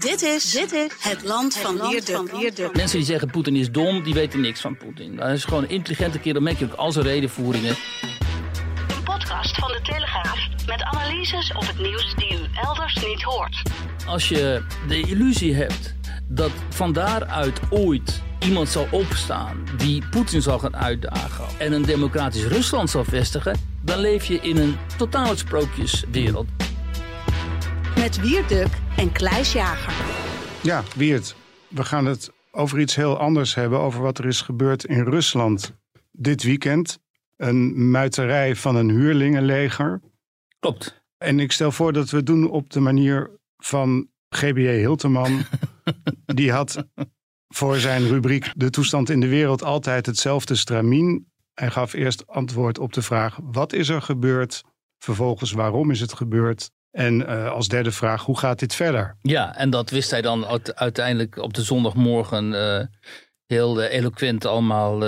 Dit is, dit is het land van Wierduk. Mensen die zeggen Poetin is dom, die weten niks van Poetin. Hij is gewoon een intelligente kerel, merk je ook al zijn redenvoeringen. Een podcast van de Telegraaf met analyses op het nieuws die u elders niet hoort. Als je de illusie hebt dat van daaruit ooit iemand zal opstaan die Poetin zal gaan uitdagen en een democratisch Rusland zal vestigen, dan leef je in een totale sprookjeswereld. Met Wierduk en Kluis Jager. Ja, Wiert, we gaan het over iets heel anders hebben. Over wat er is gebeurd in Rusland dit weekend. Een muiterij van een huurlingenleger. Klopt. En ik stel voor dat we het doen op de manier van GBJ Hilterman. Die had voor zijn rubriek De toestand in de wereld altijd hetzelfde stramien. Hij gaf eerst antwoord op de vraag: wat is er gebeurd? Vervolgens, waarom is het gebeurd? En uh, als derde vraag, hoe gaat dit verder? Ja, en dat wist hij dan uiteindelijk op de zondagmorgen uh, heel uh, eloquent allemaal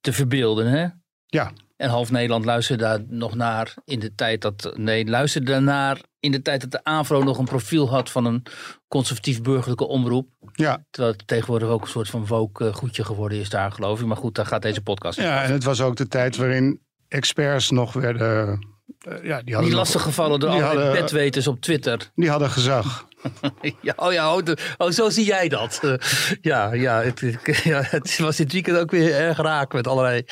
te verbeelden. Hè? Ja. En half Nederland luisterde daar nog naar in de tijd dat. Nee, luisterde daarnaar in de tijd dat de AVRO nog een profiel had van een conservatief burgerlijke omroep. Ja. Terwijl het tegenwoordig ook een soort van woke goedje geworden is daar, geloof ik. Maar goed, daar gaat deze podcast. Ja, en het was ook de tijd waarin experts nog werden ja, die, die lastig gevallen door alle petweters op Twitter. Die hadden gezag. ja, oh ja, oh, oh, zo zie jij dat. Uh, ja, ja, het, ja, het was dit weekend ook weer erg raak met allerlei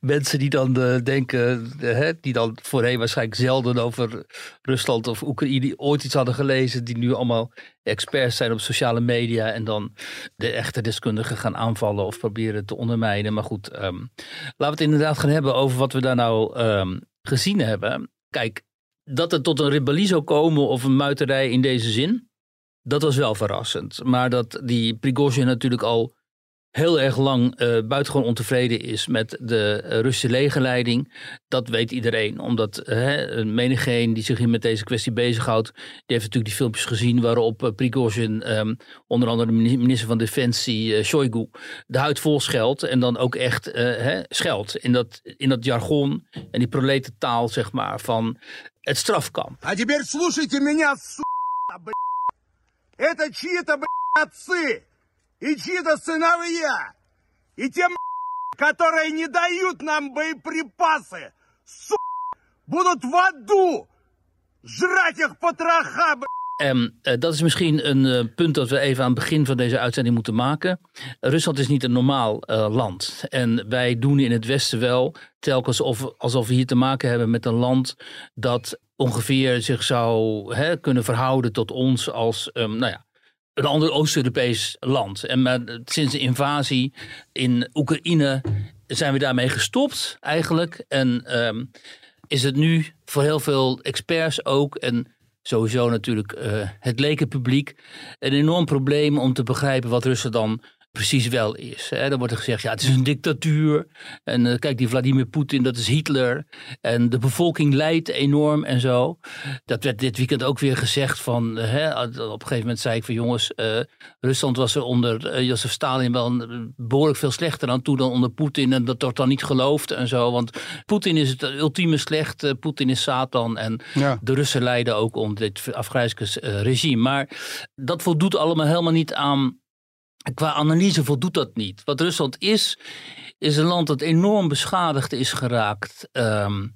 mensen die dan uh, denken, hè, die dan voorheen waarschijnlijk zelden over Rusland of Oekraïne ooit iets hadden gelezen, die nu allemaal experts zijn op sociale media en dan de echte deskundigen gaan aanvallen of proberen te ondermijnen. Maar goed, um, laten we het inderdaad gaan hebben over wat we daar nou um, gezien hebben. Kijk, dat het tot een rebellie zou komen of een muiterij in deze zin, dat was wel verrassend. Maar dat die Prigozhin natuurlijk al heel erg lang uh, buitengewoon ontevreden is met de uh, Russische legerleiding. Dat weet iedereen. Omdat uh, menigeen die zich hier met deze kwestie bezighoudt, die heeft natuurlijk die filmpjes gezien waarop uh, Prigozhin, um, onder andere de minister van Defensie Shoigu, de huid vol scheldt. En dan ook echt hè, scheldt in dat, in dat jargon en die proletentaal, zeg maar, van het strafkamp. А теперь слушайте меня, Это чьи-то, отцы! И чьи-то сыновья! И те, которые не дают нам боеприпасы, су будут в аду жрать их потроха, En uh, dat is misschien een uh, punt dat we even aan het begin van deze uitzending moeten maken. Rusland is niet een normaal uh, land. En wij doen in het Westen wel telkens of, alsof we hier te maken hebben met een land dat ongeveer zich zou hè, kunnen verhouden tot ons als um, nou ja, een ander Oost-Europees land. En maar sinds de invasie in Oekraïne zijn we daarmee gestopt eigenlijk. En um, is het nu voor heel veel experts ook en sowieso natuurlijk uh, het lekenpubliek een enorm probleem om te begrijpen wat Rusland dan precies wel is. Hè. Dan wordt er gezegd, ja, het is een dictatuur. En uh, kijk, die Vladimir Poetin, dat is Hitler. En de bevolking lijdt enorm en zo. Dat werd dit weekend ook weer gezegd van... Uh, hè, op een gegeven moment zei ik van jongens... Uh, Rusland was er onder Jozef Stalin wel behoorlijk veel slechter aan toe dan onder Poetin. En dat wordt dan niet geloofd en zo. Want Poetin is het ultieme slecht. Poetin is Satan. En ja. de Russen lijden ook onder dit afgrijzelijke regime. Maar dat voldoet allemaal helemaal niet aan Qua analyse voldoet dat niet. Wat Rusland is, is een land dat enorm beschadigd is geraakt um,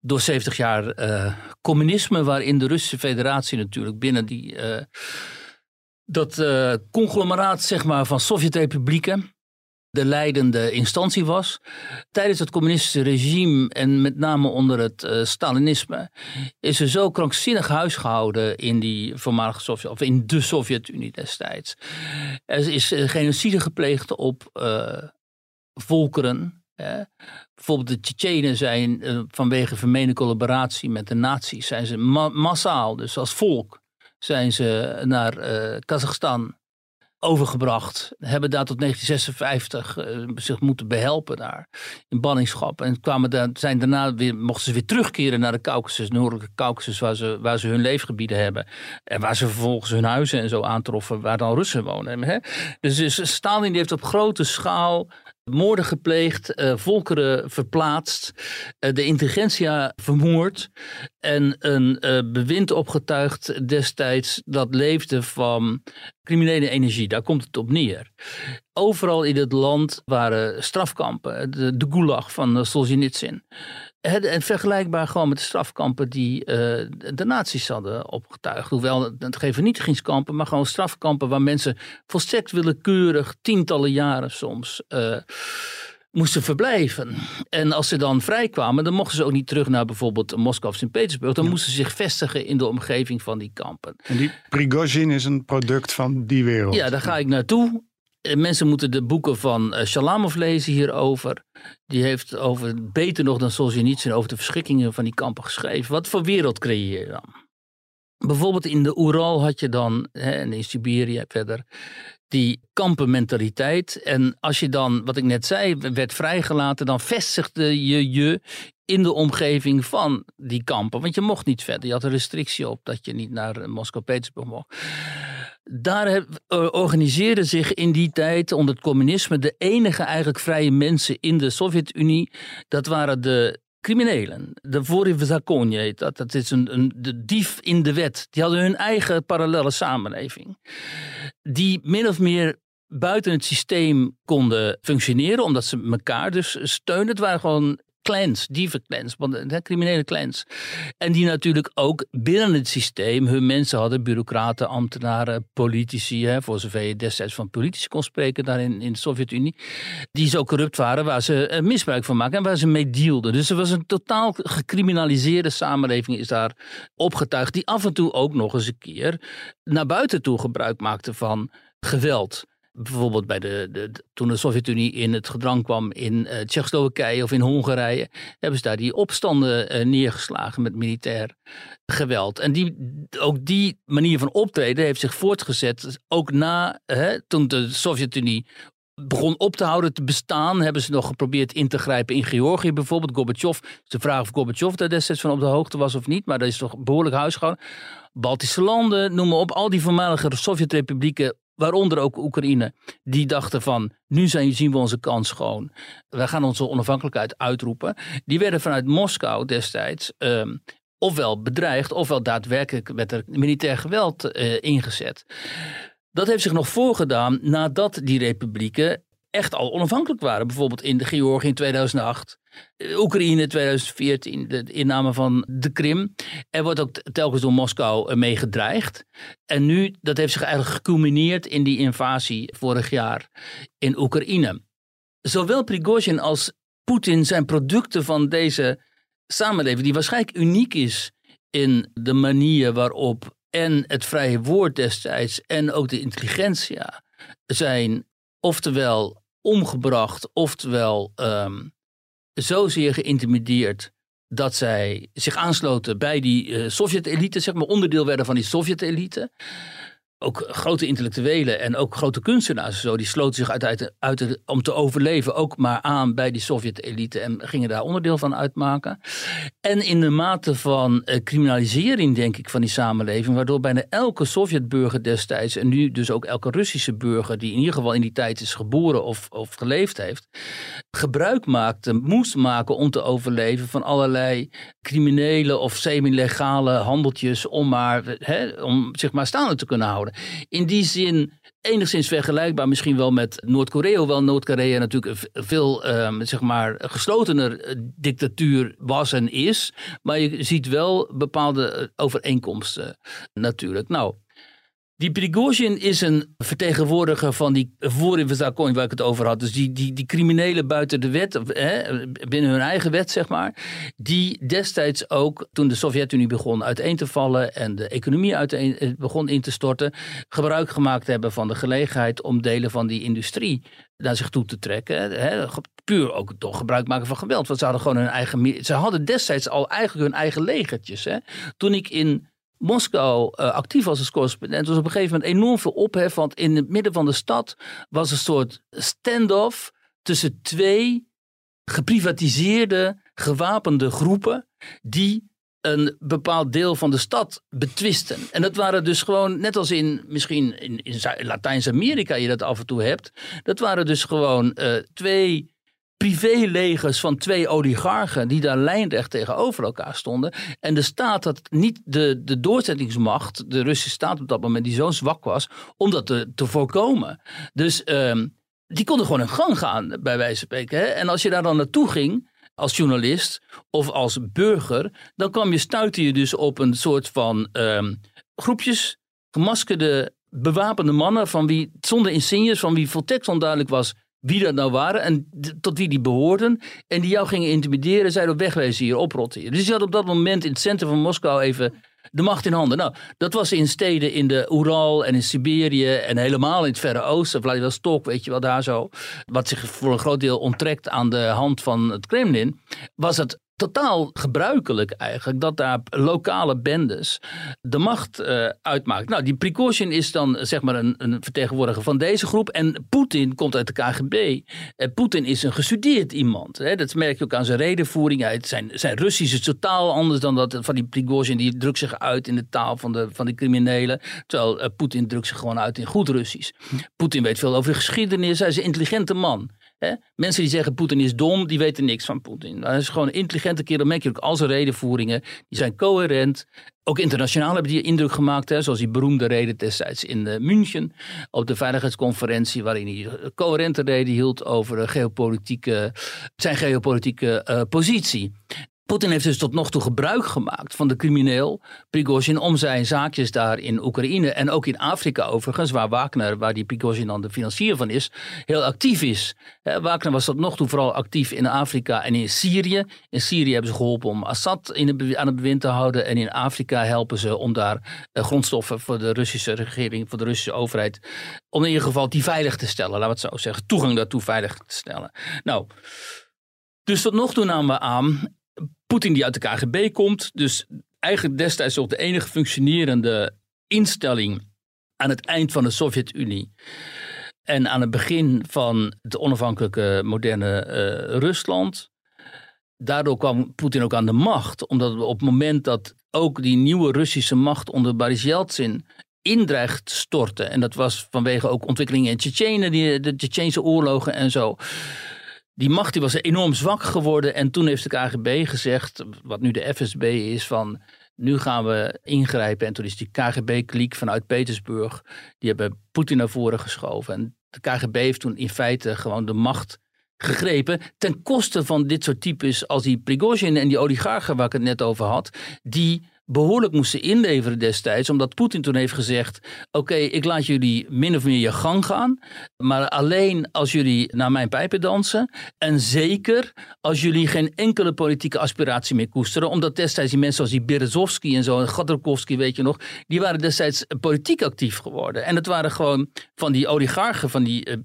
door 70 jaar uh, communisme, waarin de Russische Federatie natuurlijk binnen die, uh, dat uh, conglomeraat zeg maar, van Sovjet-republieken de leidende instantie was. Tijdens het communistische regime en met name onder het uh, Stalinisme is er zo krankzinnig huisgehouden in die voormalige Sovjet, of in de Sovjet-Unie destijds. Er is uh, genocide gepleegd op uh, volkeren. Bijvoorbeeld de Tsjetsjenen zijn vanwege vermeende collaboratie met de nazi's zijn ze ma massaal, dus als volk, zijn ze naar Kazachstan overgebracht. Hebben daar tot 1956 uh, zich moeten behelpen daar in banningschap. En kwamen daar, zijn daarna weer, mochten ze weer terugkeren naar de Caucasus, noordelijke Caucasus, waar ze, waar ze hun leefgebieden hebben. En waar ze vervolgens hun huizen en zo aantroffen, waar dan Russen wonen. Hè? Dus, dus Stalin heeft op grote schaal moorden gepleegd, uh, volkeren verplaatst, uh, de intelligentia vermoord en een uh, bewind opgetuigd destijds dat leefde van criminele energie. Daar komt het op neer. Overal in het land waren strafkampen, de, de gulag van Solzhenitsyn. En vergelijkbaar gewoon met de strafkampen die uh, de nazi's hadden opgetuigd. Hoewel, het geen vernietigingskampen, maar gewoon strafkampen waar mensen volstrekt willekeurig, tientallen jaren soms, uh, moesten verblijven. En als ze dan vrijkwamen, dan mochten ze ook niet terug naar bijvoorbeeld Moskou of Sint-Petersburg. Dan moesten ze zich vestigen in de omgeving van die kampen. En die Prigozhin is een product van die wereld. Ja, daar ga ik naartoe. Eh, mensen moeten de boeken van Shalamov lezen hierover. Die heeft over, beter nog dan Solzhenitsyn, over de verschrikkingen van die kampen geschreven. Wat voor wereld creëer je dan? Bijvoorbeeld in de Oeral had je dan, en in Siberië verder, die kampenmentaliteit. En als je dan, wat ik net zei, werd vrijgelaten, dan vestigde je je in de omgeving van die kampen. Want je mocht niet verder. Je had een restrictie op dat je niet naar Moskou-Petersburg mocht. Daar organiseerden zich in die tijd onder het communisme de enige eigenlijk vrije mensen in de Sovjet-Unie. Dat waren de criminelen. De Voriv Zakonje dat. Dat is een, een, de dief in de wet. Die hadden hun eigen parallele samenleving. Die min of meer buiten het systeem konden functioneren, omdat ze elkaar dus steunen. Het waren gewoon clans, dievenclans, criminele clans. En die natuurlijk ook binnen het systeem hun mensen hadden, bureaucraten, ambtenaren, politici, hè, voor zover je destijds van politici kon spreken daar in, in de Sovjet-Unie, die zo corrupt waren waar ze uh, misbruik van maken en waar ze mee dealden. Dus er was een totaal gecriminaliseerde samenleving is daar opgetuigd, die af en toe ook nog eens een keer naar buiten toe gebruik maakte van geweld bijvoorbeeld bij de, toen de Sovjet-Unie in het gedrang kwam in uh, Tsjechoslowakije of in Hongarije, hebben ze daar die opstanden uh, neergeslagen met militair geweld. En die, ook die manier van optreden heeft zich voortgezet, ook na, hè, toen de Sovjet-Unie begon op te houden te bestaan, hebben ze nog geprobeerd in te grijpen in Georgië bijvoorbeeld. Gorbachev, de vraag of Gorbachev daar destijds van op de hoogte was of niet, maar dat is toch behoorlijk huisgehouden. Baltische landen, noem maar op, al die voormalige Sovjet-republieken waaronder ook Oekraïne, die dachten van nu zijn, zien we onze kans gewoon. Wij gaan onze onafhankelijkheid uitroepen. Die werden vanuit Moskou destijds um, ofwel bedreigd, ofwel daadwerkelijk werd er militair geweld uh, ingezet. Dat heeft zich nog voorgedaan nadat die republieken echt al onafhankelijk waren. Bijvoorbeeld in de Georgië in 2008. Oekraïne 2014, de inname van de Krim. Er wordt ook telkens door Moskou eh, mee gedreigd. En nu, dat heeft zich eigenlijk geculmineerd in die invasie vorig jaar in Oekraïne. Zowel Prigozhin als Poetin zijn producten van deze samenleving, die waarschijnlijk uniek is in de manier waarop en het vrije woord destijds en ook de intelligentia zijn, oftewel omgebracht, oftewel um, zozeer geïntimideerd dat zij zich aansloten bij die uh, Sovjet-elite, zeg maar onderdeel werden van die Sovjet-elite ook grote intellectuelen en ook grote kunstenaars zo, die sloten zich uit, uit, om te overleven ook maar aan bij die Sovjet-elite en gingen daar onderdeel van uitmaken. En in de mate van uh, criminalisering, denk ik, van die samenleving, waardoor bijna elke Sovjetburger destijds en nu dus ook elke Russische burger die in ieder geval in die tijd is geboren of, of geleefd heeft, gebruik maakte, moest maken om te overleven van allerlei criminele of semi-legale handeltjes om, maar, om zich maar staande te kunnen houden. In die zin enigszins vergelijkbaar misschien wel met Noord-Korea. Hoewel Noord-Korea natuurlijk een veel um, zeg maar geslotener eh, dictatuur was en is. Maar je ziet wel bepaalde eh, overeenkomsten natuurlijk. Nou, die Prigozhin is een vertegenwoordiger van die voor Zakon waar ik het over had. Dus die, die, die criminelen buiten de wet, hè, binnen hun eigen wet zeg maar. Die destijds ook, toen de Sovjet-Unie begon uiteen te vallen en de economie uiteen, eh, begon in te storten, gebruik gemaakt hebben van de gelegenheid om delen van die industrie naar zich toe te trekken. Hè, puur ook toch gebruik maken van geweld. Want ze hadden gewoon hun eigen. Ze hadden destijds al eigenlijk hun eigen legertjes. Hè. Toen ik in Moskou uh, actief was als correspondent, was op een gegeven moment enorm veel ophef. Want in het midden van de stad was een soort standoff tussen twee geprivatiseerde, gewapende groepen. die een bepaald deel van de stad betwisten. En dat waren dus gewoon, net als in misschien in, in Latijns-Amerika je dat af en toe hebt. Dat waren dus gewoon uh, twee privélegers van twee oligarchen die daar lijnrecht tegenover elkaar stonden. En de staat had niet de, de doorzettingsmacht, de Russische staat op dat moment, die zo zwak was, om dat te, te voorkomen. Dus uh, die konden gewoon in gang gaan, bij wijze van spreken. Hè? En als je daar dan naartoe ging, als journalist of als burger, dan kwam je, stuitte je dus op een soort van um, groepjes gemaskerde, bewapende mannen van wie, zonder insignes, van wie volstrekt onduidelijk was wie dat nou waren en tot wie die behoorden. En die jou gingen intimideren, zeiden wegwezen hier, oprotten hier. Dus je had op dat moment in het centrum van Moskou even de macht in handen. Nou, dat was in steden in de Oeral en in Siberië en helemaal in het Verre Oosten, Vladivostok, weet je wel, daar zo, wat zich voor een groot deel onttrekt aan de hand van het Kremlin, was het totaal gebruikelijk eigenlijk dat daar lokale bendes de macht uh, uitmaken. Nou, die Prigozhin is dan zeg maar een, een, vertegenwoordiger van deze groep en Poetin komt uit de KGB. Uh, Poetin is een gestudeerd iemand. Hè? Dat merk je ook aan zijn redenvoering. Hij, zijn, zijn Russisch is totaal anders dan dat van die Prigozhin. Die drukt zich uit in de taal van de, van de criminelen. Terwijl uh, Poetin drukt zich gewoon uit in goed Russisch. Poetin weet veel over de geschiedenis. Hij is een intelligente man. Mensen die zeggen Poetin is dom, die weten niks van Poetin. Hij is gewoon een intelligente kerel. merk je ook al zijn redenvoeringen. Die zijn coherent. Ook internationaal hebben die indruk gemaakt. Hè? Zoals die beroemde reden destijds in uh, München. Op de veiligheidsconferentie. Waarin hij coherente reden hield over geopolitieke, zijn geopolitieke positie. Poetin heeft dus tot nog toe gebruik gemaakt van de crimineel Prigozhin om zijn zaakjes daar in Oekraïne en ook in Afrika overigens, waar Wagner, waar die Prigozhin dan de financier van is, heel actief is. Wagner was tot nog toe vooral actief in Afrika en in Syrië. In Syrië hebben ze geholpen om Assad in de, aan het bewind te houden en in Afrika helpen ze om daar eh, grondstoffen voor de Russische regering, voor de Russische overheid, om in ieder geval die veilig te stellen, laten we het zo zeggen, toegang daartoe veilig te stellen. Nou, dus tot nog toe namen we aan Poetin die uit de KGB komt. Dus eigenlijk destijds ook de enige functionerende instelling aan het eind van de Sovjet-Unie. En aan het begin van het onafhankelijke moderne uh, Rusland. Daardoor kwam Poetin ook aan de macht. Omdat op het moment dat ook die nieuwe Russische macht onder Boris Yeltsin indreigt storten. En dat was vanwege ook ontwikkelingen in Tsjetsjenen, de Tsjetsjense oorlogen en zo die macht die was enorm zwak geworden. En toen heeft de KGB gezegd, wat nu de FSB is, van nu gaan we ingrijpen. En toen is die KGB-kliek vanuit Petersburg, die hebben Poetin naar voren geschoven. En de KGB heeft toen in feite gewoon de macht gegrepen. Ten koste van dit soort types als die Prigozhin en die oligarchen waar ik het net over had. Die behoorlijk moesten inleveren destijds, omdat Poetin toen heeft gezegd: Oké, ik laat jullie min of meer je gang gaan, maar alleen als jullie naar mijn pijpen dansen. En zeker als jullie geen enkele politieke aspiratie meer koesteren, omdat destijds die mensen zoals die Berezovsky en zo, en Gadorkovsky, weet je nog, die waren destijds politiek actief geworden. En het waren gewoon van die oligarchen, van die. Eh,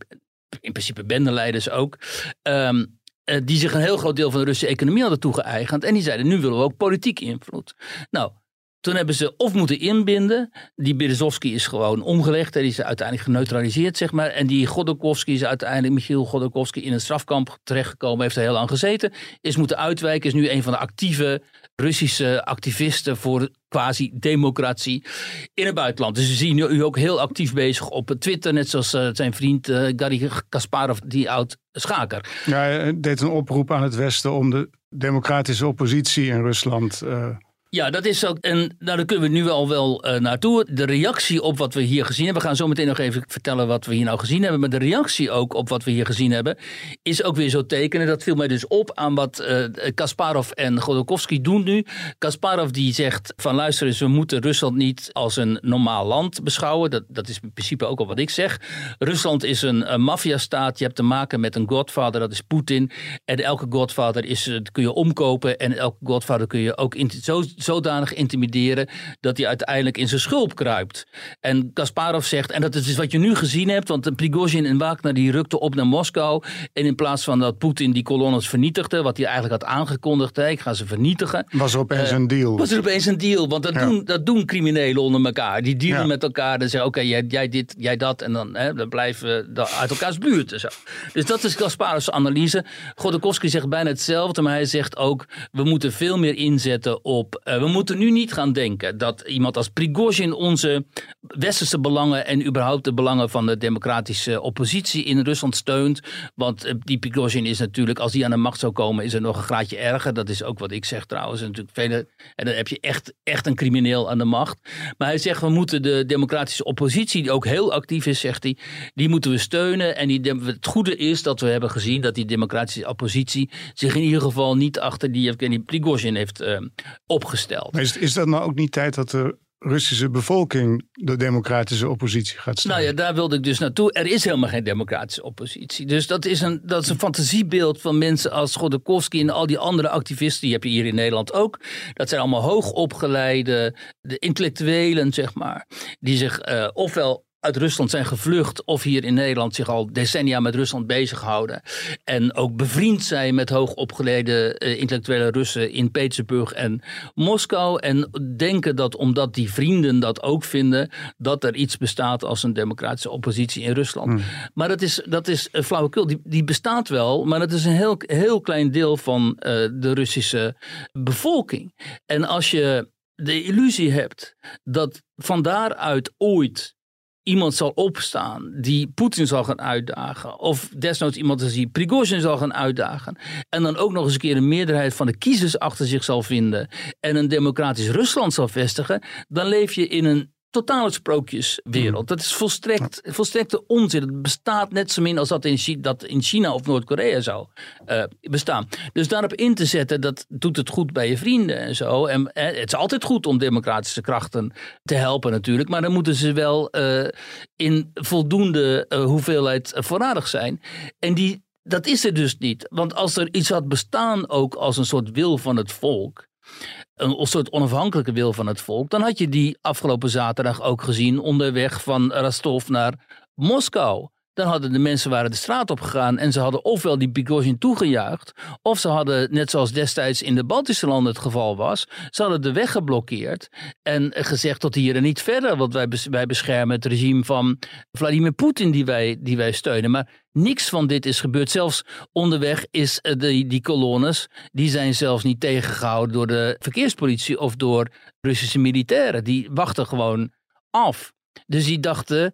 in principe bendeleiders ook. Um, eh, die zich een heel groot deel van de Russische economie hadden toegeëigend. En die zeiden, nu willen we ook politiek invloed. Nou, toen hebben ze of moeten inbinden. Die Berezovsky is gewoon omgelegd. Die is uiteindelijk geneutraliseerd, zeg maar. En die Godorkovsky is uiteindelijk, Michiel Godorkovsky, in een strafkamp terechtgekomen. Heeft er heel lang gezeten. Is moeten uitwijken. Is nu een van de actieve Russische activisten voor quasi-democratie in het buitenland. Dus we zien u ook heel actief bezig op Twitter. Net zoals uh, zijn vriend uh, Garry Kasparov, die oud-schaker. Ja, hij deed een oproep aan het Westen om de democratische oppositie in Rusland... Uh ja, dat is ook. En nou, daar kunnen we nu al wel uh, naartoe. De reactie op wat we hier gezien hebben. We gaan zo meteen nog even vertellen wat we hier nou gezien hebben. Maar de reactie ook op wat we hier gezien hebben. Is ook weer zo tekenen. Dat viel mij dus op aan wat uh, Kasparov en Godorkovsky doen nu. Kasparov die zegt: van luister eens, we moeten Rusland niet als een normaal land beschouwen. Dat, dat is in principe ook al wat ik zeg. Rusland is een, een maffiastaat. Je hebt te maken met een godvader, dat is Poetin. En elke godvader is, kun je omkopen. En elke godvader kun je ook in, zo zodanig intimideren dat hij uiteindelijk in zijn schulp kruipt. En Kasparov zegt, en dat is wat je nu gezien hebt, want Prigozhin en Wagner die rukten op naar Moskou. En in plaats van dat Poetin die kolonnes vernietigde, wat hij eigenlijk had aangekondigd, hè, ik ga ze vernietigen. Was er opeens een deal. Was er opeens een deal, want dat, Ja. doen, dat doen criminelen onder elkaar. Die dealen Ja. met elkaar en zeggen, oké, jij, jij dit, jij dat. En dan, hè, dan blijven we uit elkaars buurt en zo. Dus dat is Kasparovs analyse. Godekowski zegt bijna hetzelfde, maar hij zegt ook, we moeten veel meer inzetten op, eh, we moeten nu niet gaan denken dat iemand als Prigozhin onze westerse belangen en überhaupt de belangen van de democratische oppositie in Rusland steunt. Want eh, die Prigozhin is natuurlijk, als die aan de macht zou komen, is er nog een graadje erger. Dat is ook wat ik zeg trouwens. En Natuurlijk en dan heb je echt, echt een crimineel aan de macht. Maar hij zegt, we moeten de democratische oppositie, die ook heel actief is, zegt hij, die moeten we steunen. En die, het goede is dat we hebben gezien dat die democratische oppositie zich in ieder geval niet achter die Evgeny Prigozhin heeft eh, opgesteld. Maar is, is dat nou ook niet tijd dat de Russische bevolking de democratische oppositie gaat steunen? Nou ja, daar wilde ik dus naartoe. Er is helemaal geen democratische oppositie. Dus dat is een, dat is een fantasiebeeld van mensen als Godekowski en al die andere activisten. Die heb je hier in Nederland ook. Dat zijn allemaal hoogopgeleide, de intellectuelen, zeg maar. Die zich eh, ofwel uit Rusland zijn gevlucht of hier in Nederland zich al decennia met Rusland bezighouden. En ook bevriend zijn met hoogopgeleide eh, intellectuele Russen in Petersburg en Moskou. En denken dat omdat die vrienden dat ook vinden, dat er iets bestaat als een democratische oppositie in Rusland. Maar dat is, dat is eh, flauwekul. Die, die bestaat wel, maar dat is een heel, heel klein deel van eh, de Russische bevolking. En als je de illusie hebt dat van daaruit ooit iemand zal opstaan die Poetin zal gaan uitdagen. Of desnoods iemand als die Prigozhin zal gaan uitdagen. En dan ook nog eens een keer een meerderheid van de kiezers achter zich zal vinden. En een democratisch Rusland zal vestigen. Dan leef je in een totale sprookjeswereld. Dat is volstrekt, volstrekte onzin. Het bestaat net zo min als dat in, Chi- dat in China of Noord-Korea zou eh, bestaan. Dus daarop in te zetten, dat doet het goed bij je vrienden en zo. En eh, het is altijd goed om democratische krachten te helpen natuurlijk. Maar dan moeten ze wel eh, in voldoende hoeveelheid voorradig zijn. En die, dat is er dus niet. Want als er iets had bestaan ook als een soort wil van het volk een soort onafhankelijke wil van het volk, dan had je die afgelopen zaterdag ook gezien onderweg van Rostov naar Moskou. Dan hadden de mensen waren de straat op gegaan en ze hadden ofwel die Prigozhin toegejuicht, of ze hadden, net zoals destijds in de Baltische landen het geval was, ze hadden de weg geblokkeerd en gezegd tot hier en niet verder, want wij, wij beschermen het regime van Vladimir Poetin die wij, die wij steunen. Maar niks van dit is gebeurd. Zelfs onderweg is eh, die, die kolonnes, die zijn zelfs niet tegengehouden door de verkeerspolitie of door Russische militairen. Die wachten gewoon af. Dus die dachten,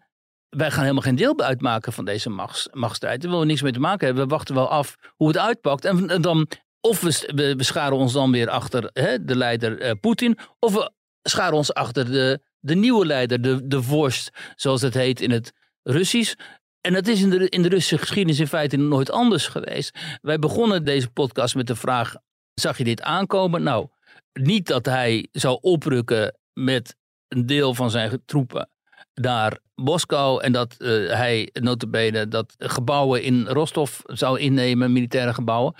wij gaan helemaal geen deel uitmaken van deze machts, machtsstrijd. Daar willen we niks mee te maken hebben. We wachten wel af hoe het uitpakt. En, dan, of we, we scharen ons dan weer achter hè, de leider eh, Poetin, of we scharen ons achter de, de nieuwe leider, de, de vorst, zoals het heet in het Russisch. En dat is in de, in de Russische geschiedenis in feite nooit anders geweest. Wij begonnen deze podcast met de vraag: zag je dit aankomen? Nou, niet dat hij zou oprukken met een deel van zijn troepen naar Moskou en dat eh, hij notabene dat gebouwen in Rostov zou innemen, militaire gebouwen.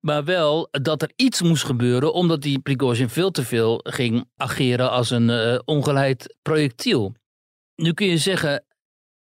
Maar wel dat er iets moest gebeuren omdat die Prigozhin veel te veel ging ageren als een eh, ongeleid projectiel. Nu kun je zeggen,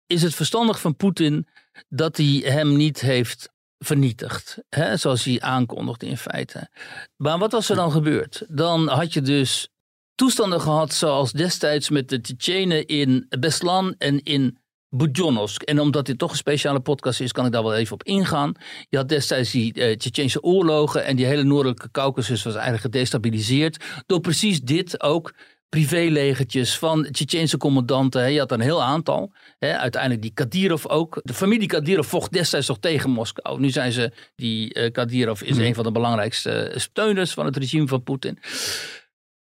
is het verstandig van Poetin dat hij hem niet heeft vernietigd, hè, zoals hij aankondigde in feite. Maar wat was er dan gebeurd? Dan had je dus toestanden gehad zoals destijds met de Tsjetsjenen in Beslan en in Budjonovsk. En omdat dit toch een speciale podcast is, kan ik daar wel even op ingaan. Je had destijds die eh, Tsjetsjense oorlogen en die hele noordelijke Caucasus was eigenlijk gedestabiliseerd door precies dit ook privélegertjes van Tsjetsjense commandanten. hè. Je had een heel aantal. Hè. Uiteindelijk die Kadyrov ook. De familie Kadyrov vocht destijds nog tegen Moskou. Nu zijn ze, die eh, Kadyrov is een van de belangrijkste eh, steuners van het regime van Poetin.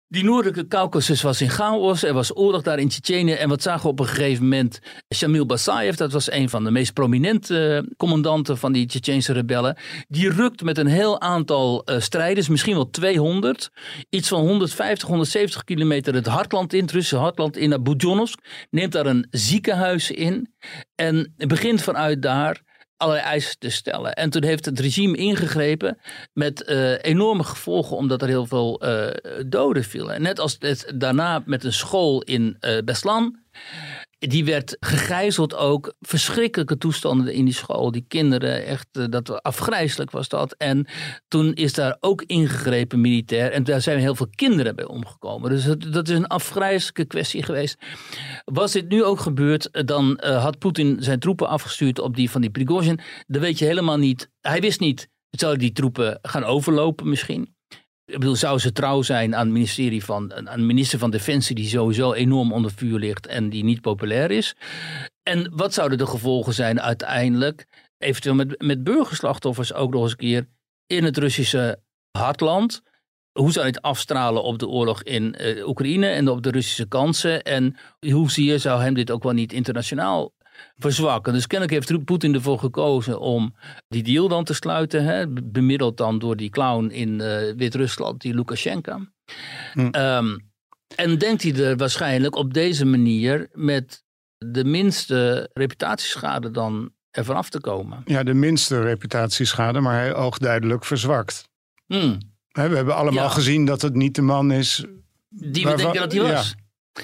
Die noordelijke Caucasus was in chaos. Er was oorlog daar in Tsjetsjenië. En wat zagen we op een gegeven moment? Shamil Basayev, dat was een van de meest prominente eh, commandanten van die Tsjetsjense rebellen. Die rukt met een heel aantal eh, strijders, misschien wel 200. Iets van 150, 170 kilometer het hartland in, het Russische hartland in, naar Budjonovsk. Neemt daar een ziekenhuis in. En begint vanuit daar allerlei eisen te stellen. En toen heeft het regime ingegrepen met eh, enorme gevolgen, omdat er heel veel eh, doden vielen. Net als het daarna met een school in uh, Beslan. Die werd gegijzeld ook. Verschrikkelijke toestanden in die school. Die kinderen, echt, dat afgrijzelijk was dat. En toen is daar ook ingegrepen militair. En daar zijn heel veel kinderen bij omgekomen. Dus dat is een afgrijzelijke kwestie geweest. Was dit nu ook gebeurd, dan had Poetin zijn troepen afgestuurd op die van die Prigozhin. Dan weet je helemaal niet. Hij wist niet, zou die troepen gaan overlopen misschien? Ik bedoel, zou ze trouw zijn aan, het ministerie van, aan de minister van Defensie, die sowieso enorm onder vuur ligt en die niet populair is? En wat zouden de gevolgen zijn uiteindelijk, eventueel met, met burgerslachtoffers ook nog eens een keer in het Russische hartland? Hoe zou het afstralen op de oorlog in uh, Oekraïne en op de Russische kansen? En hoezeer zou hem dit ook wel niet internationaal verzwakken. Dus kennelijk heeft Poetin ervoor gekozen om die deal dan te sluiten. Hè, bemiddeld dan door die clown in uh, Wit-Rusland, die Lukashenko. Hm. Um, en denkt hij er waarschijnlijk op deze manier met de minste reputatieschade dan ervan af te komen. Ja, de minste reputatieschade, maar hij oogt duidelijk verzwakt. Hm. We hebben allemaal ja. gezien dat het niet de man is... Die we denken dat hij was. Ja.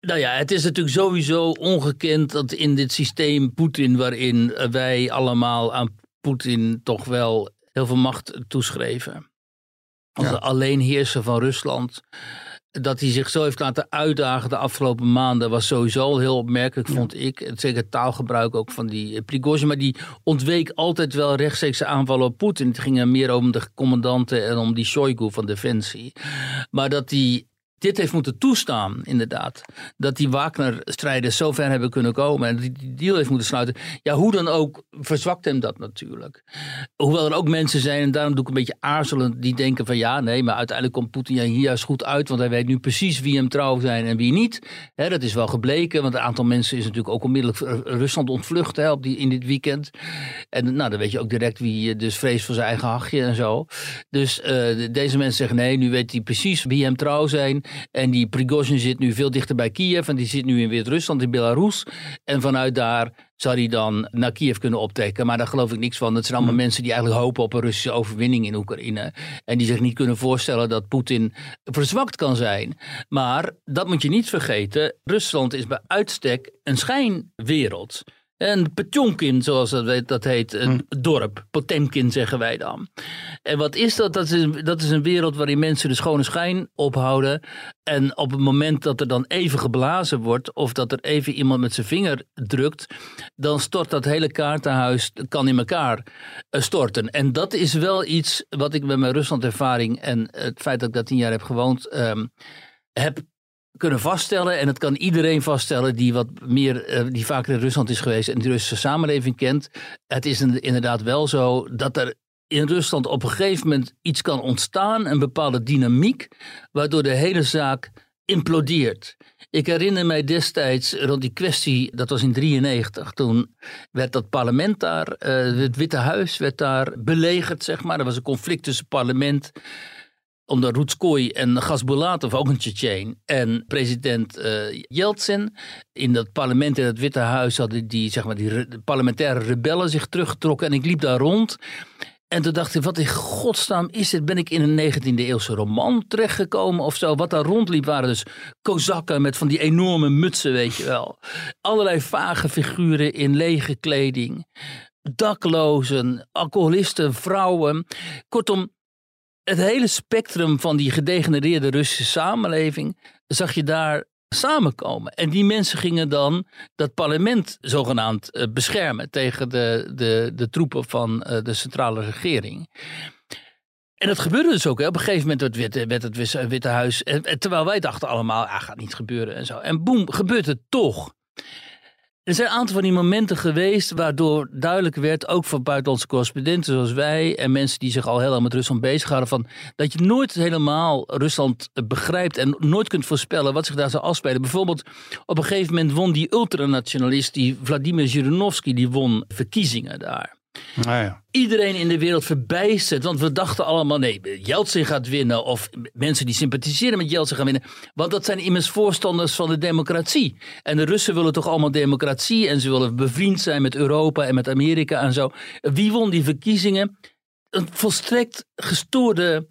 Nou ja, het is natuurlijk sowieso ongekend dat in dit systeem Poetin, waarin wij allemaal aan Poetin toch wel heel veel macht toeschreven. Als ja. de alleenheerser van Rusland. Dat hij zich zo heeft laten uitdagen de afgelopen maanden was sowieso heel opmerkelijk, vond ik. Zeker taalgebruik ook van die Prigozhin. Maar die ontweek altijd wel rechtstreekse aanvallen op Poetin. Het ging er meer om de commandanten en om die Shoigu van Defensie. Maar dat hij dit heeft moeten toestaan, inderdaad. Dat die Wagner-strijders zo ver hebben kunnen komen en die deal heeft moeten sluiten. Ja, hoe dan ook, verzwakt hem dat natuurlijk. Hoewel er ook mensen zijn, en daarom doe ik een beetje aarzelend, die denken van ja, nee, maar uiteindelijk komt Poetin hier juist goed uit, want hij weet nu precies wie hem trouw zijn en wie niet. dat is wel gebleken, want een aantal mensen is natuurlijk ook onmiddellijk Rusland ontvlucht op die, in dit weekend. En nou, dan weet je ook direct wie dus vreest voor zijn eigen hachje en zo. Dus uh, deze mensen zeggen nee, nu weet hij precies wie hem trouw zijn. En die Prigozhin zit nu veel dichter bij Kiev en die zit nu in Wit-Rusland, in Belarus. En vanuit daar zou hij dan naar Kiev kunnen optrekken. Maar daar geloof ik niks van. Het zijn allemaal hmm. mensen die eigenlijk hopen op een Russische overwinning in Oekraïne. En die zich niet kunnen voorstellen dat Poetin verzwakt kan zijn. Maar dat moet je niet vergeten. Rusland is bij uitstek een schijnwereld. En Petjonkin, zoals dat, dat heet, een hm. dorp. Potemkin zeggen wij dan. En wat is dat? Dat is, dat is een wereld waarin mensen de schone schijn ophouden. En op het moment dat er dan even geblazen wordt, of dat er even iemand met zijn vinger drukt, dan stort dat hele kaartenhuis, kan in elkaar eh, storten. En dat is wel iets wat ik met mijn Rusland-ervaring en het feit dat ik daar tien jaar heb gewoond, um, heb kunnen vaststellen, en dat kan iedereen vaststellen die wat meer, eh, die vaker in Rusland is geweest en de Russische samenleving kent. Het is inderdaad wel zo dat er in Rusland op een gegeven moment iets kan ontstaan, een bepaalde dynamiek, waardoor de hele zaak implodeert. Ik herinner mij destijds rond die kwestie, dat was in 1993, toen werd dat parlement daar, uh, het Witte Huis werd daar belegerd, zeg maar. Er was een conflict tussen parlement omdat Rutskoy en Gasbulatov, ook een Tsjetsjen, en president uh, Yeltsin in dat parlement in het Witte Huis hadden die, zeg maar, die parlementaire rebellen zich teruggetrokken. En ik liep daar rond. En toen dacht ik, wat in godsnaam is dit? Ben ik in een 19e eeuwse roman terechtgekomen of zo? Wat daar rondliep waren dus kozakken met van die enorme mutsen, weet je wel. Allerlei vage figuren in lege kleding. Daklozen, alcoholisten, vrouwen. Kortom, het hele spectrum van die gedegenereerde Russische samenleving zag je daar samenkomen. En die mensen gingen dan dat parlement zogenaamd uh, beschermen tegen de, de, de troepen van uh, de centrale regering. En dat gebeurde dus ook. Hè. Op een gegeven moment werd, werd het Witte Huis. En, terwijl wij dachten allemaal, ah, gaat niet gebeuren en zo. En boem, gebeurt het toch. Er zijn een aantal van die momenten geweest waardoor duidelijk werd, ook voor buitenlandse correspondenten zoals wij en mensen die zich al heel lang met Rusland bezighouden, van dat je nooit helemaal Rusland begrijpt en nooit kunt voorspellen wat zich daar zou afspelen. Bijvoorbeeld, op een gegeven moment won die ultranationalist, die Vladimir Zhirinovsky, die won verkiezingen daar. Nou ja. iedereen in de wereld verbijsterd. Want we dachten allemaal, nee, Yeltsin gaat winnen. Of mensen die sympathiseren met Yeltsin gaan winnen. Want dat zijn immers voorstanders van de democratie. En de Russen willen toch allemaal democratie. En ze willen bevriend zijn met Europa en met Amerika en zo. Wie won die verkiezingen? Een volstrekt gestoorde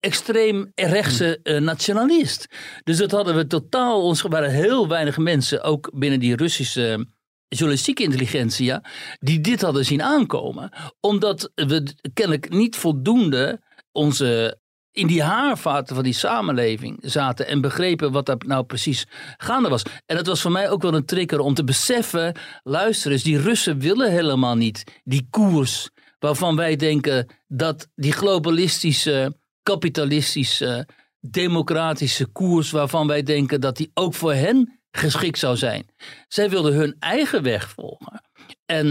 extreem rechtse uh, nationalist. Dus dat hadden we totaal, ons waren heel weinig mensen, ook binnen die Russische journalistieke intelligentia, die dit hadden zien aankomen. Omdat we kennelijk niet voldoende onze in die haarvaten van die samenleving zaten en begrepen wat daar nou precies gaande was. En dat was voor mij ook wel een trigger om te beseffen, luister eens, die Russen willen helemaal niet die koers waarvan wij denken dat die globalistische, kapitalistische, democratische koers waarvan wij denken dat die ook voor hen geschikt zou zijn. Zij wilden hun eigen weg volgen. En,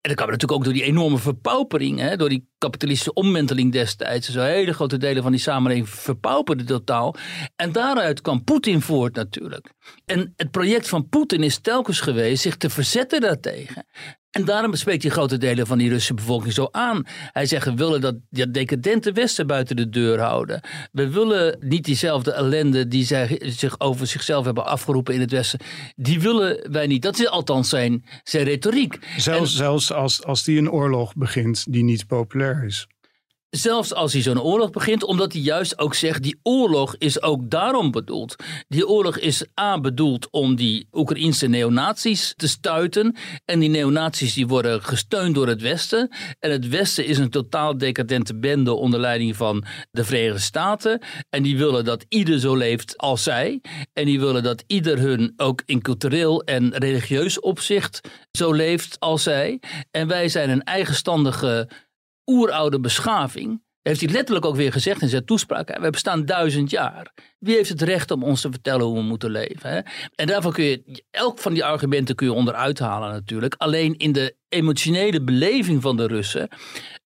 en dat kwam natuurlijk ook door die enorme verpaupering, hè, door die kapitalistische ommenteling destijds. Zo hele grote delen van die samenleving verpauperden totaal. En daaruit kwam Poetin voort natuurlijk. En het project van Poetin is telkens geweest zich te verzetten daartegen. En daarom spreekt hij grote delen van die Russische bevolking zo aan. Hij zegt, we willen dat, dat decadente Westen buiten de deur houden. We willen niet diezelfde ellende die zij zich over zichzelf hebben afgeroepen in het Westen. Die willen wij niet. Dat is althans zijn, zijn retoriek. Zelfs, zelfs als, als die een oorlog begint die niet populair is. Zelfs als hij zo'n oorlog begint, omdat hij juist ook zegt: die oorlog is ook daarom bedoeld. Die oorlog is A bedoeld om die Oekraïnse neonazies te stuiten. En die neonazies die worden gesteund door het Westen. En het Westen is een totaal decadente bende onder leiding van de Verenigde Staten. En die willen dat ieder zo leeft als zij. En die willen dat ieder hun ook in cultureel en religieus opzicht zo leeft als zij. En wij zijn een eigenstandige oeroude beschaving, heeft hij letterlijk ook weer gezegd in zijn toespraak. We bestaan duizend jaar. Wie heeft het recht om ons te vertellen hoe we moeten leven? Hè? En daarvan kun je, elk van die argumenten kun je onderuit halen natuurlijk. Alleen in de emotionele beleving van de Russen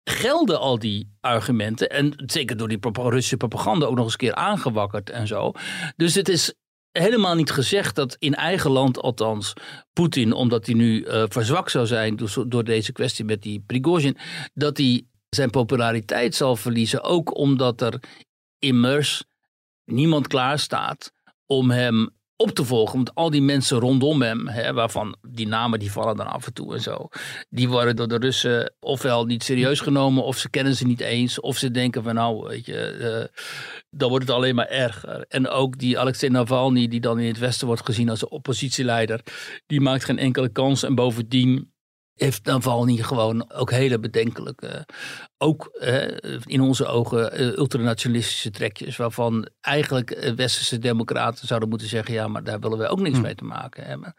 gelden al die argumenten. En zeker door die Russische propaganda ook nog eens een keer aangewakkerd en zo. Dus het is helemaal niet gezegd dat in eigen land althans Poetin, omdat hij nu uh, verzwakt zou zijn door, door, deze kwestie met die Prigozhin, dat hij zijn populariteit zal verliezen. Ook omdat er immers niemand klaar staat om hem op te volgen. Want al die mensen rondom hem, hè, waarvan die namen die vallen dan af en toe en zo. Die worden door de Russen ofwel niet serieus genomen, of ze kennen ze niet eens. Of ze denken van nou, weet je, uh, dan wordt het alleen maar erger. En ook die Alexei Navalny, die dan in het Westen wordt gezien als een oppositieleider. Die maakt geen enkele kans. En bovendien heeft Navalny gewoon ook hele bedenkelijke, ook in onze ogen uh, ultranationalistische trekjes, waarvan eigenlijk uh, westerse democraten zouden moeten zeggen, ja, maar daar willen wij ook niks hm. mee te maken hebben.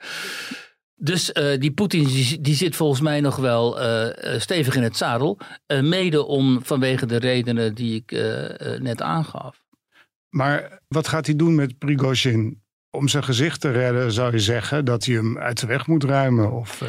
Dus uh, die Poetin die, die, zit volgens mij nog wel stevig in het zadel, mede om vanwege de redenen die ik net aangaf. Maar wat gaat hij doen met Prigozhin? Om zijn gezicht te redden zou je zeggen dat hij hem uit de weg moet ruimen? Of,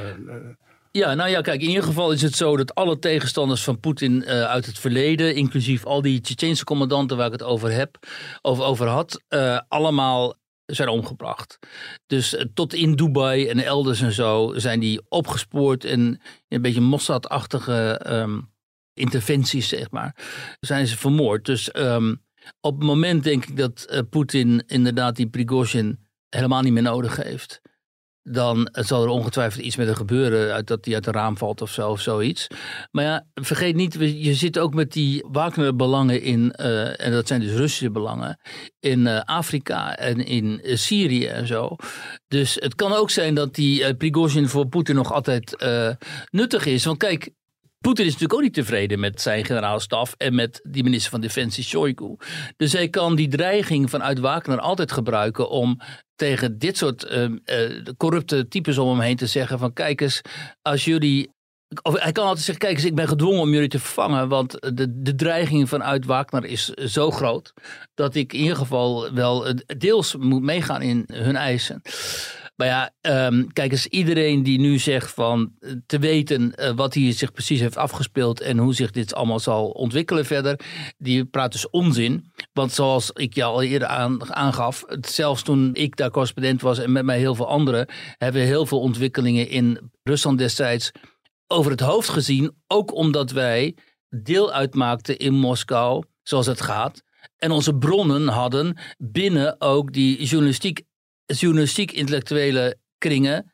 ja, nou ja, kijk, in ieder geval is het zo dat alle tegenstanders van Poetin uh, uit het verleden, inclusief al die Tsjetsjense commandanten waar ik het over heb, over, over had, uh, allemaal zijn omgebracht. Dus uh, tot in Dubai en elders en zo zijn die opgespoord en een beetje Mossad-achtige um, interventies, zeg maar, zijn ze vermoord. Dus um, op het moment denk ik dat Poetin inderdaad die Prigozhin helemaal niet meer nodig heeft dan zal er ongetwijfeld iets met hem gebeuren. Uit dat hij uit de raam valt of zo of zoiets. Maar ja, vergeet niet, je zit ook met die Wagner-belangen in, uh, en dat zijn dus Russische belangen, in uh, Afrika en in Syrië en zo. Dus het kan ook zijn dat die Prigozhin voor Poetin nog altijd nuttig is. Want kijk, Poetin is natuurlijk ook niet tevreden met zijn generaalstaf en met die minister van Defensie Shoigu. Dus hij kan die dreiging vanuit Wagner altijd gebruiken om tegen dit soort uh, uh, corrupte types om hem heen te zeggen van kijk eens, als jullie of hij kan altijd zeggen, kijk eens, ik ben gedwongen om jullie te vervangen, want de, de dreiging vanuit Wagner is zo groot dat ik in ieder geval wel deels moet meegaan in hun eisen. Maar ja, um, kijk eens, iedereen die nu zegt van eh, te weten uh, wat hier zich precies heeft afgespeeld en hoe zich dit allemaal zal ontwikkelen verder, die praat dus onzin. Want zoals ik je al eerder aan, aangaf, zelfs toen ik daar correspondent was en met mij heel veel anderen, hebben we heel veel ontwikkelingen in Rusland destijds over het hoofd gezien. Ook omdat wij deel uitmaakten in Moskou, zoals het gaat. En onze bronnen hadden binnen ook die journalistiek, journalistiek-intellectuele kringen.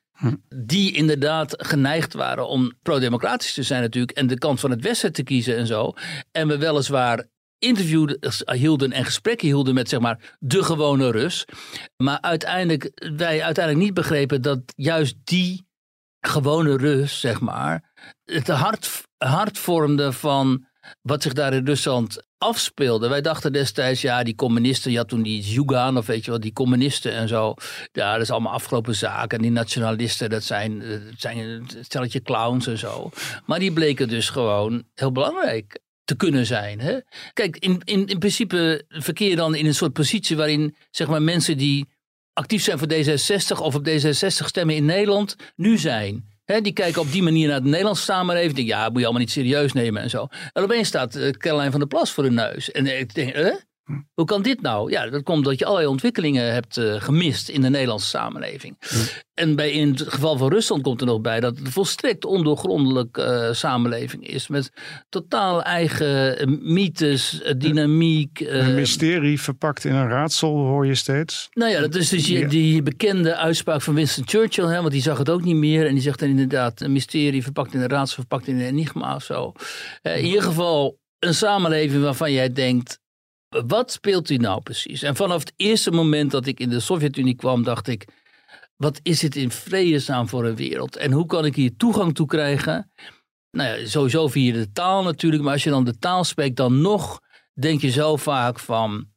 Die inderdaad geneigd waren om pro-democratisch te zijn natuurlijk. En de kant van het Westen te kiezen en zo. En we weliswaar interviews hielden en gesprekken hielden met zeg maar de gewone Rus. Maar uiteindelijk, wij uiteindelijk niet begrepen dat juist die gewone Rus, zeg maar, het hart, hart vormde van wat zich daar in Rusland afspeelde. Wij dachten destijds, ja, die communisten, je had toen die Zhugan of weet je wat, die communisten en zo. Ja, dat is allemaal afgelopen zaken. En die nationalisten, dat zijn, dat zijn een stelletje clowns en zo. Maar die bleken dus gewoon heel belangrijk te kunnen zijn. Hè? Kijk, in, in, in principe verkeer je dan in een soort positie waarin zeg maar, mensen die actief zijn voor D66 of op D66 stemmen in Nederland nu zijn. Hè, die kijken op die manier naar de Nederlandse samenleving. Denk, ja, moet je allemaal niet serieus nemen en zo. En opeens staat uh, Caroline van der Plas voor hun neus. En ik denk, eh? Hoe kan dit nou? Ja, dat komt omdat je allerlei ontwikkelingen hebt uh, gemist in de Nederlandse samenleving. En bij, in het geval van Rusland komt er nog bij dat het een volstrekt ondoorgrondelijke uh, samenleving is. Met totaal eigen uh, mythes, dynamiek. een mysterie verpakt in een raadsel hoor je steeds. Nou ja, dat is dus die, die bekende uitspraak van Winston Churchill. Hè, want die zag het ook niet meer. En die zegt dan inderdaad een mysterie verpakt in een raadsel, verpakt in een enigma of zo. in ieder geval een samenleving waarvan jij denkt wat speelt u nou precies? En vanaf het eerste moment dat ik in de Sovjet-Unie kwam, dacht ik: wat is dit in vredesnaam voor een wereld? En hoe kan ik hier toegang toe krijgen? Nou ja, sowieso via de taal natuurlijk, maar als je dan de taal spreekt, dan nog denk je zo vaak van: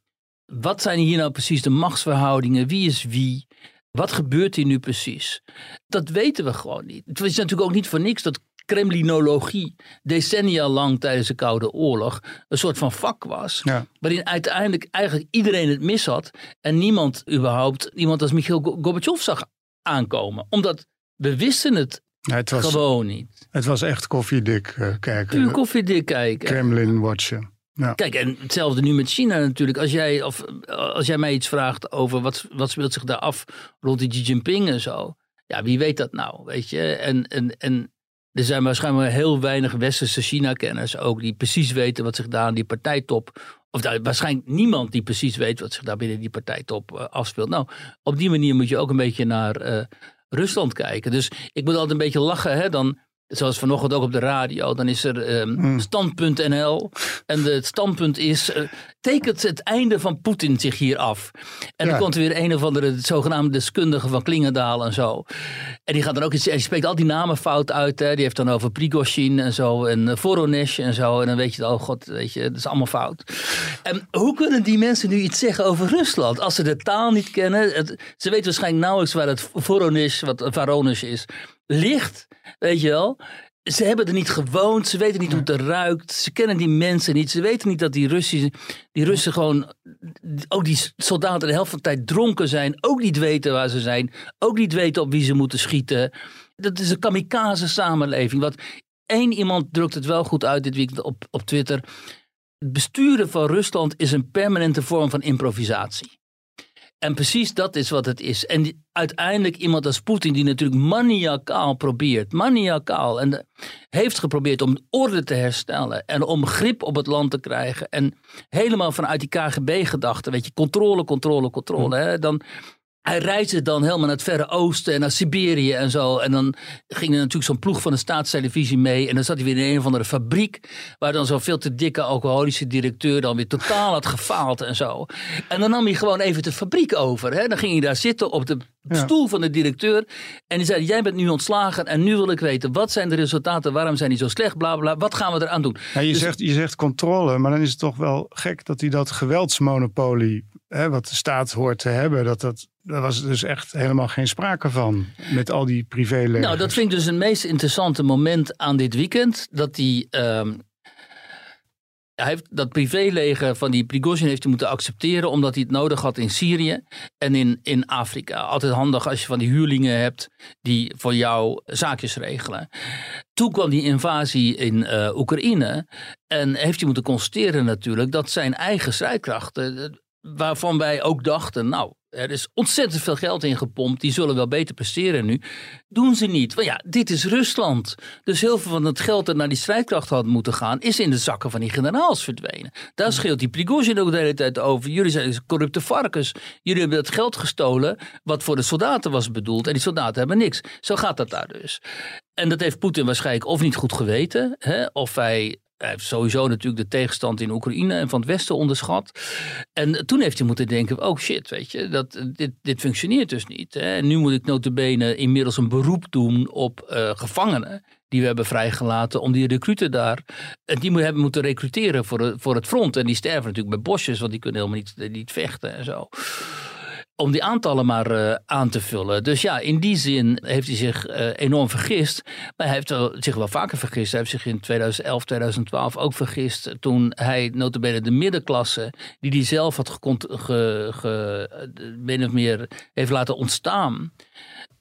wat zijn hier nou precies de machtsverhoudingen? Wie is wie? Wat gebeurt hier nu precies? Dat weten we gewoon niet. Het is natuurlijk ook niet voor niks dat Kremlinologie decennia lang tijdens de Koude Oorlog een soort van vak was. Ja. Waarin uiteindelijk eigenlijk iedereen het mis had. En niemand überhaupt, iemand als Michiel Gorbachev zag aankomen. Omdat we wisten het, ja, het was, gewoon niet. Het was echt koffiedik uh, kijken. Puur koffiedik kijken. Kremlin watchen. Ja. Kijk, en hetzelfde nu met China natuurlijk. Als jij, of, als jij mij iets vraagt over wat, wat speelt zich daar af rond die Xi Jinping en zo. Ja, wie weet dat nou, weet je? En, en, en er zijn waarschijnlijk heel weinig westerse China-kenners ook die precies weten wat zich daar aan die partijtop. Of daar, waarschijnlijk niemand die precies weet wat zich daar binnen die partijtop uh, afspeelt. Nou, op die manier moet je ook een beetje naar uh, Rusland kijken. Dus ik moet altijd een beetje lachen. Hè? Dan, zoals vanochtend ook op de radio, dan is er um, mm. stand.nl. En het standpunt is, uh, tekent het einde van Poetin zich hier af? En ja. dan komt er weer een of andere zogenaamde deskundige van Klingendaal en zo. En die gaat dan ook iets, en die spreekt al die namen fout uit. Hè. Die heeft dan over Prigozhin en zo, en uh, Voronesh en zo. En dan weet je, oh god, weet je, dat is allemaal fout. En hoe kunnen die mensen nu iets zeggen over Rusland? Als ze de taal niet kennen, het, ze weten waarschijnlijk nauwelijks waar het Voronesh, wat Voronesh is, ligt. Weet je wel? Ze hebben er niet gewoond, ze weten niet hoe het er ruikt, ze kennen die mensen niet, ze weten niet dat die Russen, die Russen gewoon, ook die soldaten de helft van de tijd dronken zijn, ook niet weten waar ze zijn, ook niet weten op wie ze moeten schieten. Dat is een kamikaze samenleving. Wat één iemand drukt het wel goed uit dit weekend op, op Twitter. Het besturen van Rusland is een permanente vorm van improvisatie. En precies dat is wat het is. En die, uiteindelijk iemand als Poetin, die natuurlijk maniacaal probeert, maniacaal, en de, heeft geprobeerd om orde te herstellen en om grip op het land te krijgen. En helemaal vanuit die KGB-gedachte, weet je, controle, controle, controle. Hè, dan, hij reisde dan helemaal naar het Verre Oosten en naar Siberië en zo. En dan ging er natuurlijk zo'n ploeg van de staatstelevisie mee. En dan zat hij weer in een of andere fabriek. Waar dan zo'n veel te dikke alcoholische directeur dan weer totaal had gefaald en zo. En dan nam hij gewoon even de fabriek over. Hè? Dan ging hij daar zitten op de ja. stoel van de directeur. En die zei, jij bent nu ontslagen en nu wil ik weten. Wat zijn de resultaten? Waarom zijn die zo slecht? Bla, bla, wat gaan we eraan doen? Ja, je, dus, zegt, je zegt controle, maar dan is het toch wel gek dat hij dat geweldsmonopolie... Wat de staat hoort te hebben, dat dat daar was dus echt helemaal geen sprake van. Met al die privélegers. Nou, dat vind ik dus het meest interessante moment aan dit weekend. Dat die, um, hij heeft dat privéleger van die Prigozhin heeft hij moeten accepteren. Omdat hij het nodig had in Syrië en in, in Afrika. Altijd handig als je van die huurlingen hebt die voor jou zaakjes regelen. Toen kwam die invasie in uh, Oekraïne. En heeft hij moeten constateren natuurlijk dat zijn eigen strijdkrachten waarvan wij ook dachten, nou, Er is ontzettend veel geld in gepompt. Die zullen wel beter presteren nu. Doen ze niet. Want ja, dit is Rusland. Dus heel veel van het geld dat naar die strijdkracht had moeten gaan, is in de zakken van die generaals verdwenen. Daar scheelt die Prigozhin ook de hele tijd over. Jullie zijn corrupte varkens. Jullie hebben dat geld gestolen wat voor de soldaten was bedoeld. En die soldaten hebben niks. Zo gaat dat daar dus. En dat heeft Poetin waarschijnlijk of niet goed geweten. Hè, of hij hij heeft sowieso natuurlijk de tegenstand in Oekraïne en van het Westen onderschat. En toen heeft hij moeten denken, oh shit, weet je, dat, dit, dit functioneert dus niet. Hè. Nu moet ik notabene inmiddels een beroep doen op uh, gevangenen die we hebben vrijgelaten om die recruten daar, en die hebben moeten recruteren voor, voor het front. En die sterven natuurlijk bij bosjes, want die kunnen helemaal niet, niet vechten en zo om die aantallen maar uh, aan te vullen. Dus ja, in die zin heeft hij zich uh, enorm vergist. Maar hij heeft zich wel vaker vergist. Hij heeft zich in 2011, 2012 ook vergist. Toen hij notabene de middenklasse, die hij zelf had ge, ge, min of meer heeft laten ontstaan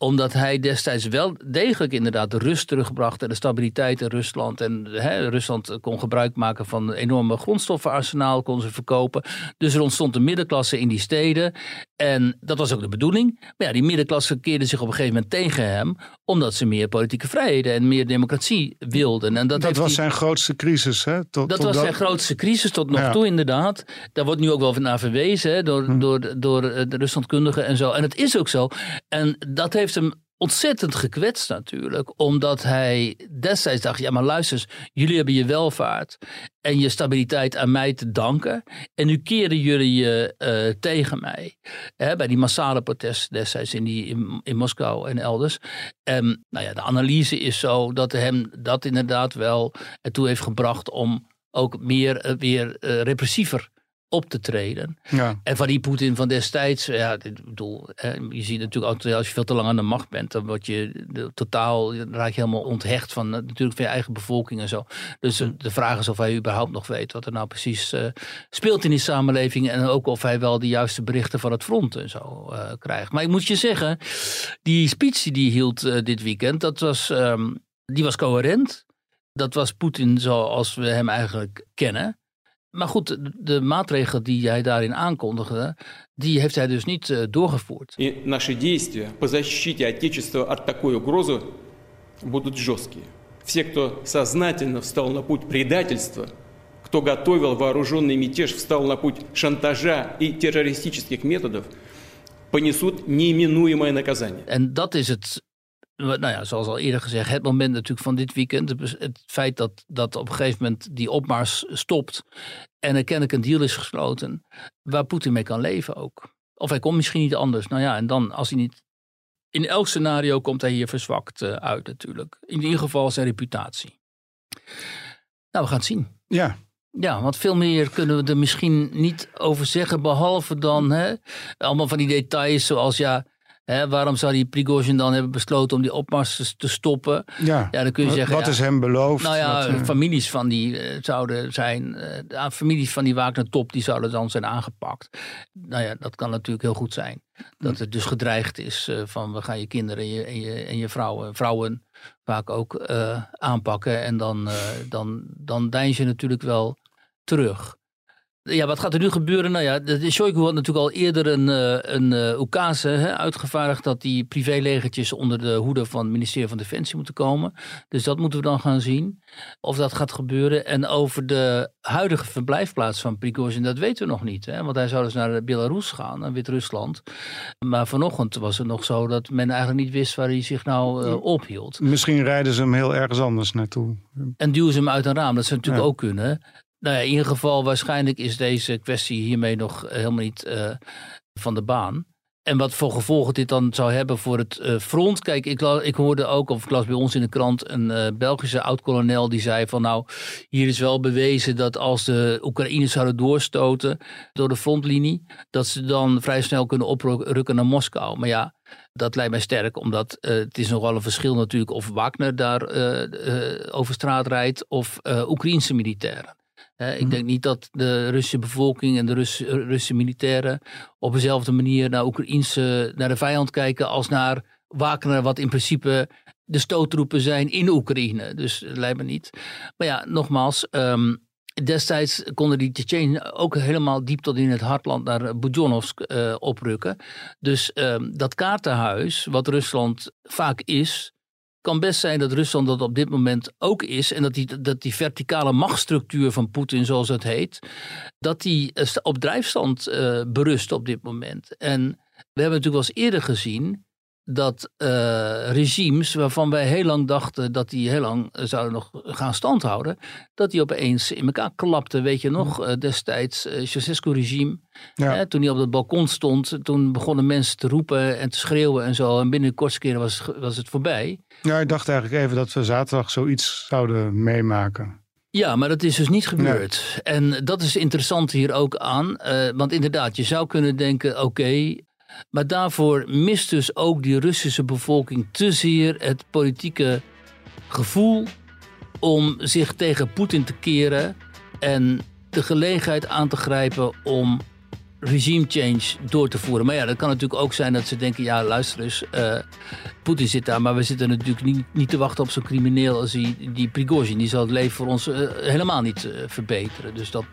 omdat hij destijds wel degelijk inderdaad de rust terugbracht en de stabiliteit in Rusland. En hè, Rusland kon gebruik maken van een enorme grondstoffenarsenaal, kon ze verkopen. Dus er ontstond een middenklasse in die steden. En dat was ook de bedoeling. Maar ja, die middenklasse keerde zich op een gegeven moment tegen hem, omdat ze meer politieke vrijheden en meer democratie wilden. En dat dat was zijn grootste crisis, hè? Tot, dat was zijn grootste crisis tot nog toe, inderdaad. Daar wordt nu ook wel naar verwezen hè, door, hm. door, door de Ruslandkundigen en zo. En het is ook zo. En dat heeft hem ontzettend gekwetst natuurlijk. Omdat hij destijds dacht, ja maar luister jullie hebben je welvaart en je stabiliteit aan mij te danken. En nu keren jullie je uh, tegen mij. Hè, bij die massale protesten destijds in, die, in, in Moskou en elders. En nou ja, de analyse is zo dat hem dat inderdaad wel ertoe heeft gebracht om ook meer uh, weer uh, repressiever op te treden. Ja. En van die Poetin van destijds, ja, ik bedoel, je ziet natuurlijk ook als je veel te lang aan de macht bent, dan word je totaal, raak je helemaal onthecht van natuurlijk van je eigen bevolking en zo. Dus hm. de vraag is of hij überhaupt nog weet wat er nou precies uh, speelt in die samenleving en ook of hij wel de juiste berichten van het front en zo uh, krijgt. Maar ik moet je zeggen, die speech die hij hield uh, dit weekend, dat was, um, die was coherent. Dat was Poetin zoals we hem eigenlijk kennen. Maar goed, de maatregelen die hij daarin aankondigde, die heeft hij dus niet uh, doorgevoerd. И наши действия по защите Отечества от такой угрозы будут жесткие. Все, кто сознательно встал на путь предательства, кто готовил вооруженный мятеж, встал на путь шантажа и террористических методов, понесут неименуемое наказание. En dat is het nou ja, zoals al eerder gezegd, het moment natuurlijk van dit weekend. Het feit dat, dat op een gegeven moment die opmars stopt en er kennelijk een deal is gesloten waar Poetin mee kan leven ook. Of hij komt misschien niet anders. Nou ja, en dan als hij niet. In elk scenario komt hij hier verzwakt uh, uit natuurlijk. In ieder geval zijn reputatie. Nou, we gaan het zien. Ja. Ja, want veel meer kunnen we er misschien niet over zeggen. Behalve dan hè, allemaal van die details zoals ja waarom zou die Prigozhin dan hebben besloten om die opmars te stoppen? Ja, ja dan kun je zeggen. Wat is hem beloofd? Nou ja, eh, families van die uh, zouden zijn. Uh, families van die Wagner-top die zouden dan zijn aangepakt. Nou ja, dat kan natuurlijk heel goed zijn. Dat het dus gedreigd is van we gaan je kinderen en je, en je, en je vrouwen, vrouwen vaak ook aanpakken. En dan, dan, dan deins je natuurlijk wel terug. Ja, wat gaat er nu gebeuren? Nou ja, de Shoigu had natuurlijk al eerder een, eh, een oekase hè, uitgevaardigd dat die privélegertjes onder de hoede van het ministerie van Defensie moeten komen. Dus dat moeten we dan gaan zien of dat gaat gebeuren. En over de huidige verblijfplaats van Prigozhin, dat weten we nog niet. Hè? Want hij zou dus naar Belarus gaan, naar Wit-Rusland. Maar vanochtend was het nog zo dat men eigenlijk niet wist waar hij zich nou uh, ophield. Misschien rijden ze hem heel ergens anders naartoe. En duwen ze hem uit een raam, dat zou natuurlijk ook kunnen. Nou ja, in ieder geval, waarschijnlijk is deze kwestie hiermee nog helemaal niet uh, van de baan. En wat voor gevolgen dit dan zou hebben voor het uh, front. Kijk, ik, ik, hoorde ook, of ik las bij ons in de krant, een Belgische oud-kolonel die zei van nou, hier is wel bewezen dat als de Oekraïners zouden doorstoten door de frontlinie, dat ze dan vrij snel kunnen oprukken naar Moskou. Maar ja, dat lijkt mij sterk, omdat het is nogal een verschil natuurlijk of Wagner daar over straat rijdt of Oekraïnse militairen ik mhm. denk niet dat de Russische bevolking en de Russische, Russische militairen op dezelfde manier naar, Oekraïnse, naar de vijand kijken als naar Wagner, wat in principe de stoottroepen zijn in Oekraïne. Dus dat lijkt me niet. Maar ja, nogmaals, ehm, destijds konden die Tsjetsjenen ook helemaal diep tot in het hartland naar Bujonovsk uh, oprukken. Dus uh, dat kaartenhuis, wat Rusland vaak is, kan best zijn dat Rusland dat op dit moment ook is. En dat die, dat die verticale machtsstructuur van Poetin, zoals het heet, dat die eh, op drijfstand uh, berust op dit moment. En we hebben natuurlijk wel eens eerder gezien dat uh, regimes waarvan wij heel lang dachten dat die heel lang zouden nog gaan standhouden, dat die opeens in elkaar klapten. Weet je nog, uh, destijds uh, Ceausescu-regime, ja. toen hij op het balkon stond, toen begonnen mensen te roepen en te schreeuwen en zo. En binnen de kortste keren was, was het voorbij. Ja, ik dacht eigenlijk even dat we zaterdag zoiets zouden meemaken. Ja, maar dat is dus niet gebeurd. Nee. En dat is interessant hier ook aan. want inderdaad, je zou kunnen denken: oké, okay, maar daarvoor mist dus ook die Russische bevolking te zeer het politieke gevoel om zich tegen Poetin te keren en de gelegenheid aan te grijpen om regime change door te voeren. Maar ja, dat kan natuurlijk ook zijn dat ze denken: ja, luister eens, uh, Poetin zit daar, maar we zitten natuurlijk niet, niet te wachten op zo'n crimineel als die, die Prigozhin. Die zal het leven voor ons uh, helemaal niet uh, verbeteren. Dus dat,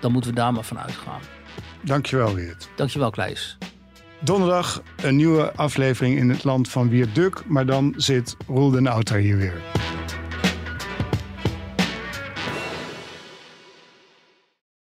dan moeten we daar maar van uitgaan. Dankjewel, Weert. Dankjewel, Kleis. Donderdag een nieuwe aflevering in het land van Wierduk. Maar dan zit Roel den Outer hier weer.